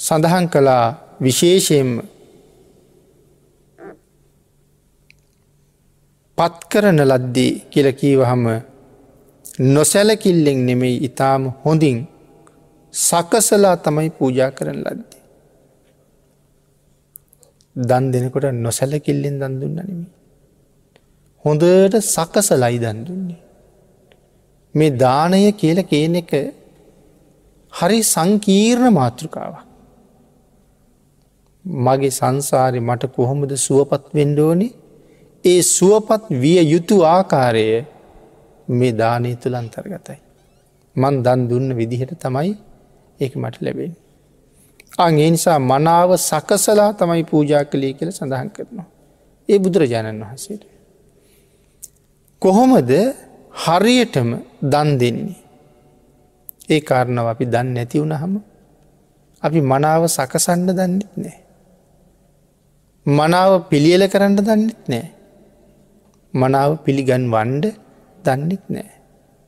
සඳහන් කළා විශේෂයෙන්ම පත් කරන ලද්දී කියලකීවහම නොසැලකිල්ලෙන් නෙමෙයි ඉතාම හොඳින් සකසලා තමයි පූජා කරන ලද්දේ. දන් දෙනකොට නොසැලකිල්ලෙන් දන් දුන්න නෙමි. හොඳට සකසලයි දන් දුන්නේ. මේ දානය කියල කියන එක හරි සංකීර්ණ මාතෘකාවක්. මගේ සංසාරය මට කොහොමද සුවපත් වෙන්ඩෝනි ඒ සුවපත් විය යුතු ආකාරය මේ දානය තුළ අන්තර්ගතයි. මන් දන් දුන්න විදිහට තමයි ඒක මට ලැබෙන්. අගේ නිසා මනාව සකසලා තමයි පූජා කළේ කියල සඳහන් කරනවා. ඒ බුදුරජාණන් වහන්සේට. කොහොමද හරියටම දන් දෙන්නේ. ඒ කාරණව අපි දන්න නැති වුණහම අපි මනාව සකසන්න දන්නෙත් නෑ. මනාව පිළියල කරන්න දන්නෙත් නෑ. මනාව පිළිගන් වන්ඩ දන්නෙත් නෑ.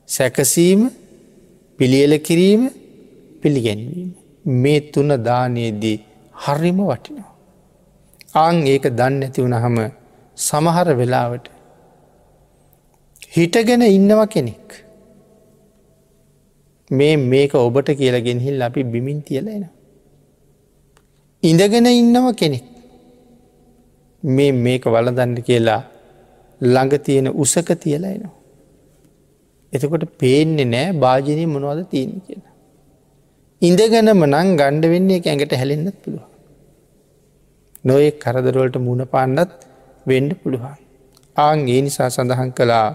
සැකසීම පිළියල කිරීම පිළිගැන්වීම. මේ තුන දානයේදී හරිම වටිනවා. ආං ඒක දන්න ඇති වුණහම සමහර වෙලාවට හිටගෙන ඉන්නව කෙනෙක්. මේ මේක ඔබට කියලගෙන් හිල් අපි බිමින් තියලෙන. ඉඳගෙන ඉන්නව කෙනෙක්. මේ මේක වලදන්න කියලා ළඟ තියෙන උසක තියලා එනවා. එතකොට පේන්නේ නෑ භාජනය මොනවද තියෙන කියලා. ඉඳගනම නං ගණ්ඩ වෙන්නේ ඇඟට හැලෙන්න්නත් පුළුවන්. නොය කරදරවලට මුණ පාන්නත් වෙන්ඩ පුළුවන්. ආං ඒ නිසා සඳහන් කළා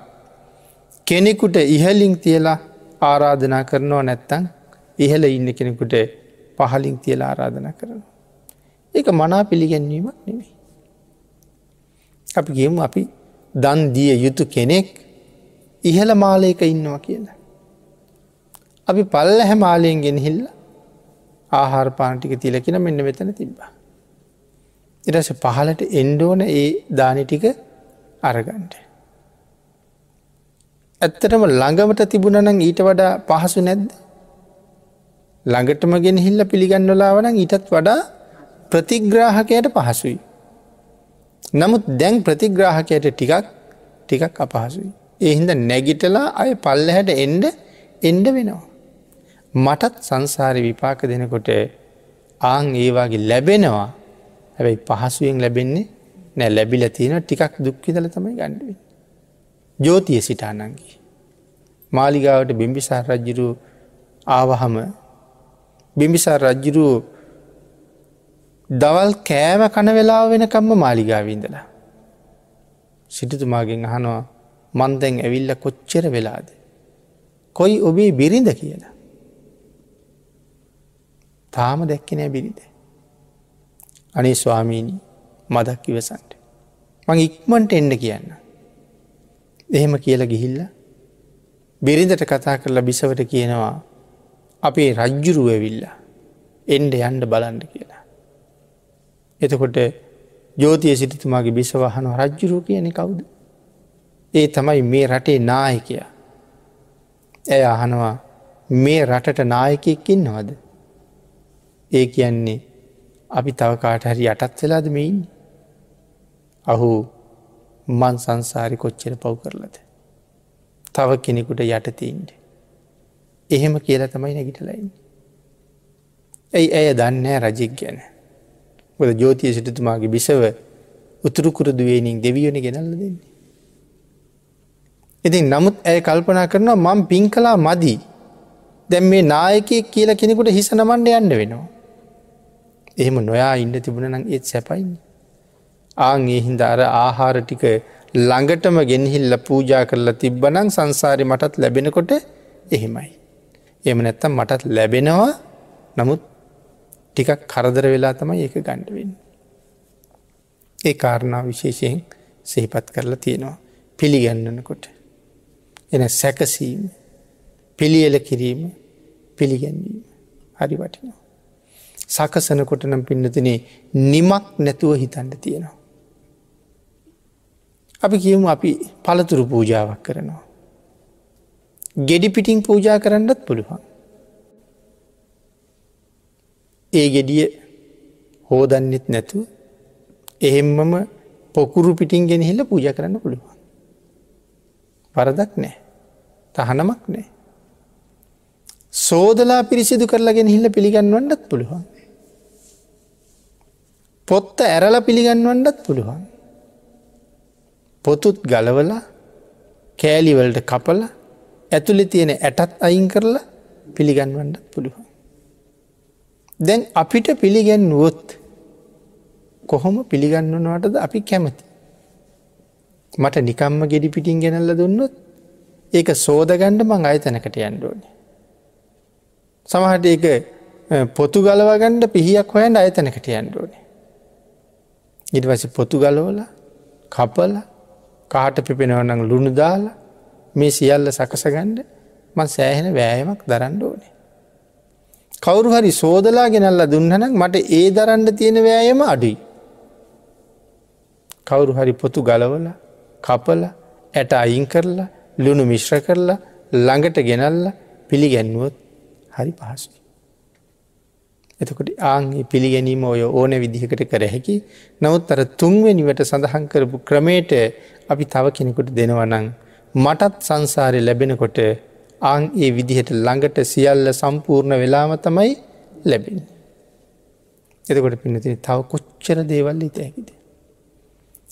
කෙනෙකුට ඉහලින් තියලා ආරාධනා කරනවා නැත්තං ඉහල ඉන්න කෙනෙකුට පහලින් තියලා ආරාධනා කරන. ඒක මනා පිළිගැන්වීමක් නෙමේ. අපි ගේමු අපි දන් දිය යුතු කෙනෙක් ඉහළ මාලයක ඉන්නවා කියලා. අපි පල්ල හැ මාලයෙන් ගෙනහිල්ල ආහාර පාටික තිලකින මෙන්න වෙතන තිබ්බා. ඉරස පහලට එන්ඩෝන ඒ දානිටික අරගන්ට. ඇත්තටම ළඟමට තිබුණනං ඊට වඩා පහසු නැද්ද. ළඟටම ගෙන හිල්ල පිළිගන්නලාවනං ඊටත් වඩා ප්‍රතිග්‍රාහකයට පහසුයි. නමුත් දැන් ප්‍රතිග්‍රාහකයට ටිකක් ටිකක් අපහසුයි. එහින්ද නැගිටලා අය පල්ලහැට එන්ඩ එන්ඩ වෙනවා. මටත් සංසාරි විපාක දෙනකොට ආං ඒවාගේ ලැබෙනවා හැබැයි පහසුවෙන් ලැබෙන්නේ නෑ ලැබිල තියෙන ටිකක් දුක්කිදල තමයි ගණ්ඩුවෙන්. ජෝතිය සිටානන්ගේ. මාලිගාවට බිම්බිසාර රජ්ජිරු ආවහම බිම්බිසාර රජ්ජිරුව දවල් කෑම කන වෙලා වෙනකම්ම මාලිගාවීන්දලා. සිටතුමාගෙන් අහනවා මන්දැන් ඇවිල්ල කොච්චර වෙලාද. කොයි ඔබේ බිරිඳ කියලා. තාම දැක්කනෑ බිරිඳ. අනේ ස්වාමීණී මදක් ඉවසන්ට. මං ඉක්මන්ට එන්න කියන්න. එහෙම කියල ගිහිල්ල බිරිඳට කතා කරලා බිසවට කියනවා අපේ රජ්ජුරුව ඇවිල්ලා එන්ඩ යන්ඩ බලන්ඩ කියලා. එතකොට ජෝතිය සිටිතුමාගේ බිසවහන රජ්ජුරුව කියන කවුද. ඒ තමයි මේ රටේ නායකයා. ඇය අහනවා මේ රටට නායකයක්කින් නොවද. ඒ කියන්නේ අපි තව කාට හරි යටත් වෙලාද මෙයින්. අහු මන් සංසාරි කොච්චර පව් කරලද. තව කෙනෙකුට යටතින්ට. එහෙම කියලා තමයි නැගිටලයින්. ඇයි ඇය දන්නෑ රජෙක් ගැන. ොද ජෝතිය සිටතුමාගේ බිසව උතුරුකුරදුවේනින් දෙවියන ගෙනල්ල දෙන්නේ. ඉතින් නමුත් ඇය කල්පනා කරනවා මං පින් කලා මදී දැම් මේ නායකයෙක් කියලා කෙනෙකුට හිස නමන්ඩ යන්න වෙනවා. එහෙම නොයා ඉන්න තිබුණ නම් ඒත් සැපයින්න. ආං ඒ හින්ද අර ආහාර ටික ළඟටම ගෙනහිල්ල පූජා කරලා තිබ්බනං සංසාරය මටත් ලැබෙනකොට එහෙමයි. එම නැත්තම් මටත් ලැබෙනවා නමුත් ටිකක් කරදර වෙලා තමයි ඒක ගණ්ඩවෙන්. ඒ කාරණා විශේෂයෙන් සහිපත් කරලා තියෙනවා පිළිගන්නනකොට. එන සැකසීම පිළියල කිරීම පිළිගැන්වීම හරි වටිනවා. සකසනකොට නම් පින්නතිනේ නිමක් නැතුව හිතන්න තියෙනවා. අපි කියමු අපි පළතුරු පූජාවක් කරනවා. ගෙඩි පිටිං පූජා කරන්නත් පුළුවන්. ඒ ගෙඩිය හෝදන්නෙත් නැතුව එහෙම්මම පොකුරු පිටින් ගෙනහිල්ල පූජ කරන්න පුළුවන්. පරදක් නෑ තහනමක් නෑ. සෝදලා පිරිසිදු කරලාගෙන හිල්ල පිළිගන්නවන්නත් පුළුවන්. පොත්ත ඇරල පිළිගන්නවන්නත් පුළුවන්. පොතුත් ගලවල කෑලිවලට කපල ඇතුළෙ තියෙන ඇටත් අයින් කරලා පිළිගන්වන්නත් පුළුවන්. දැන් අපිට පිළිගැන්වුවොත් කොහොම පිළිගන්නවනවටද අපි කැමති. මට නිකම්ම ගෙඩි පිටින් ගෙනල්ල දුන්නොත් ඒක සෝදගණ්ඩ මං අයතනකට යන්ඩෝන. සමහට ඒක පොතු ගලවගණ්ඩ පිහියක් හොයන්ට අයතනකට යන්ඩෝන. ඉට වස පොතු ගලවල කපල කාට පිපෙනවනං ලුණු දාලා මේ සියල්ල සකසගණ්ඩ මන් සෑහෙන වෑයමක් දරන්න ඕනේ. කවුරු හරි සෝදලා ගෙනල්ල දුන්නනක් මට ඒ දරන්න තියෙන වෑයම අඩුයි. කවුරු හරි පොතු ගලවල කපල ඇට අයින් කරලා ලුණු මිශ්‍ර කරලා ළඟට ගෙනල්ල පිළිගැන්නුවොත් හරි පහසුයි. එතකොට ආංගේ පිළිගැනීම ඔය ඕන විදිහකට කර හැකි නමුත් අර තුන්වෙනිවට සඳහන් කරපු ක්‍රමේට අපි තව කෙනෙකුට දෙනවනං මටත් සංසාරය ලැබෙනකොට ආං ඒ විදිහට ළඟට සියල්ල සම්පූර්ණ වෙලාම තමයි ලැබෙන. එතකොට පිනතින තව කොච්චර දේවල් ඉත හැකිද.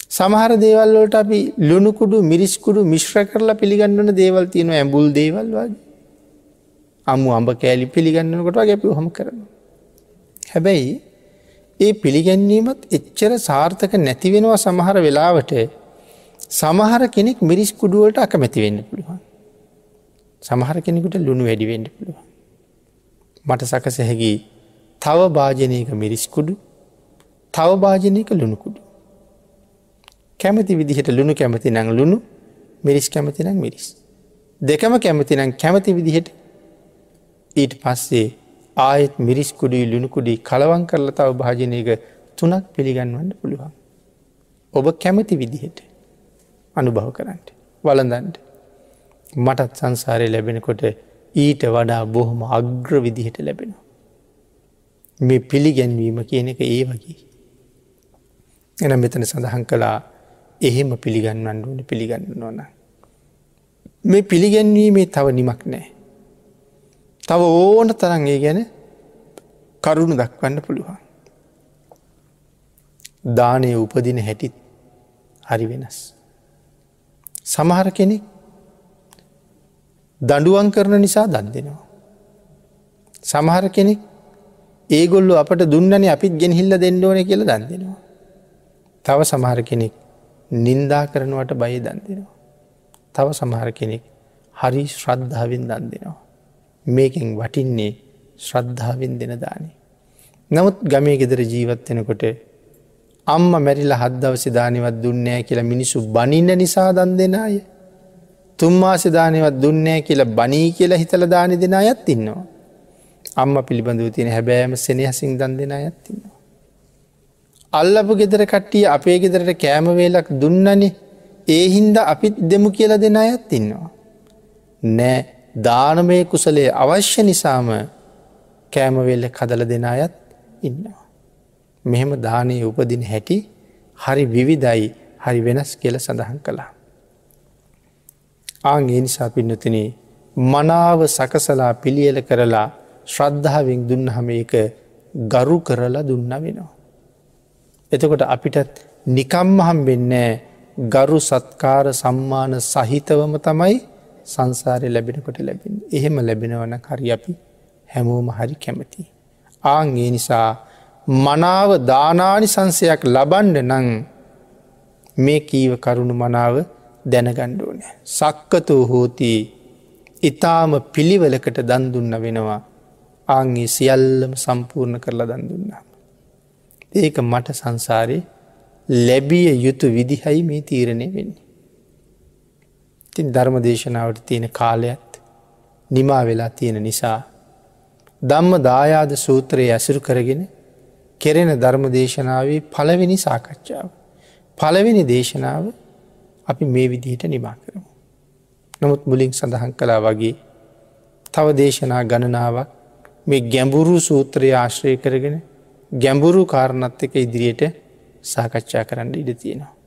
සමහර දේවල්වලට අපි ලුණුකුඩු මිරිස්කුඩු මිශ්‍ර කරලා පිළිගන්නවන දේවල් තියෙන ඇඹුල් දේවල් වගේ අම්මු අඹ කෑලි පිළිගන්නනකොට වගේ අපි හොම කරන. හැබැයි ඒ පිළිගැන්වීමත් එච්චර සාර්ථක නැතිවෙනවා සමහර වෙලාවට සමහර කෙනෙක් මිරිස් කුඩුවලට අකමැති වෙන්න පුළුවන්. සමහර කෙනෙකුට ලුණු වැඩිවෙන්න පුළුවන්. මට සකස හැකි තව භාජනයක මිරිස්කුඩු තව භාජනයක ලුණුකුඩු. කැමති විදිහට ලුණු කැමති නං ලුණු මිරිස් කැමති නං මිරිස්. දෙකම කැමති නං කැමති විදිහට ඊට පස්සේ ආයෙත් මිරිස්කුඩී ලුණුකුඩී කලවන් කරලා තව භාජනයක තුනක් පිළිගන්වන්න පුළුවන්. ඔබ කැමති විදිහට අනුභව කරන්නට වලඳන්ට මටත් සංසාරය ලැබෙනකොට ඊට වඩා බොහොම අග්‍ර විදිහට ලැබෙනවා. මේ පිළිගැන්වීම කියන එක ඒ වගේ. එන මෙතන සඳහන් කළා එහෙම පිළිගන්නවන්න ඕන පිළිගන්න නොන. මේ පිළිගැන්වීමේ තව නිමක් නෑ. තව ඕන තරන් ඒ ගැන කරුණු දක්වන්න පුළුවන්. දානය උපදින හැටිත් හරි වෙනස්. සමහර කෙනෙක් දඩුවන් කරන නිසා දන් දෙනවා. සමහර කෙනෙක් ඒගොල්ලු අපට දුන්නන අපිත් ගෙනහිල්ල දෙන්න ඕන කියල දන් දෙෙනවා. තව සමහර කෙනෙක් නින්දා කරනවට බය දන් දෙෙනවා. තව සමහර කෙනෙක් හරි ශ්‍රද්ධාවෙන් දන් දෙෙනවා. මේකින් වටින්නේ ශ්‍රද්ධාවෙන් දෙන දානේ. නමුත් ගමේ ගෙදර ජීවත්වෙනකොට අම්ම මැරිල හද්දවස දානවත් දුන්නෑ කියලා මිනිසු බනින්න නිසා දන් දෙෙන අය. තුම්මාසදානවත් දුන්නෑ කියලා බනී කියලා හිතල දානි දෙෙන අයත් ඉන්නවා. අම්ම පිළිබඳව තියෙන හැබෑම සෙනහසිං දන් දෙෙන අයත්තින්නවා. අල්ලපු ගෙදර කට්ටිය අපේ ගෙදරට කෑමවේලක් දුන්නනේ ඒ හින්ද අපිත් දෙමු කියල දෙන අයත් ඉන්නවා. නෑ දානමය කුසලේ අවශ්‍ය නිසාම කෑමවෙල්ල කදල දෙන අයත් ඉන්නවා. මෙහෙම දානය උපදින හැටි හරි විවිධයි හරි වෙනස් කියල සඳහන් කළා. ආගේ නිසා පින්නතින මනාව සකසලා පිළියල කරලා ශ්‍රද්ධාවෙන් දුන්න හම එක ගරු කරලා දුන්න වෙනවා. එතකොට අපිටත් නිකම්ම හම් වෙන්නෑ ගරු සත්කාර සම්මාන සහිතවම තමයි සංසාරය ලැබෙනකොට ලැබෙන. එහෙම ලැබෙනවන කරි අපි හැමෝම හරි කැමති. ආංගේ නිසා මනාව දානානි සංසයක් ලබන්ඩ නං මේ කීව කරුණු මනාව දැනගණ්ඩුවන. සක්කතෝ හෝති ඉතාම පිළිවලකට දන්දුන්න වෙනවා ආංගේ සියල්ලම සම්පූර්ණ කරලා දන්දුන්නාම. ඒක මට සංසාරයේ ලැබිය යුතු විදිහයි මේ තීරණය වෙන්නේ. තින් ධර්ම දේශනාවට තියෙන කාලයත් නිමා වෙලා තියෙන නිසා. දම්ම දායාද සූත්‍රයේ ඇසුරු කරගෙන කෙරෙන ධර්ම දේශනාවේ පළවෙනි සාකච්ඡාව. පළවෙනි දේශනාව අපි මේ විදිහට නිමා කරමු. නමුත් මුලින් සඳහන් කලා වගේ තව දේශනා ගණනාවක් මේ ගැඹුරු සූත්‍රය ආශ්‍රය කරගෙන ගැඹුරු කාරණත් එක ඉදිරියට සාකච්ඡා කරන්න ඉඩ තියෙනවා.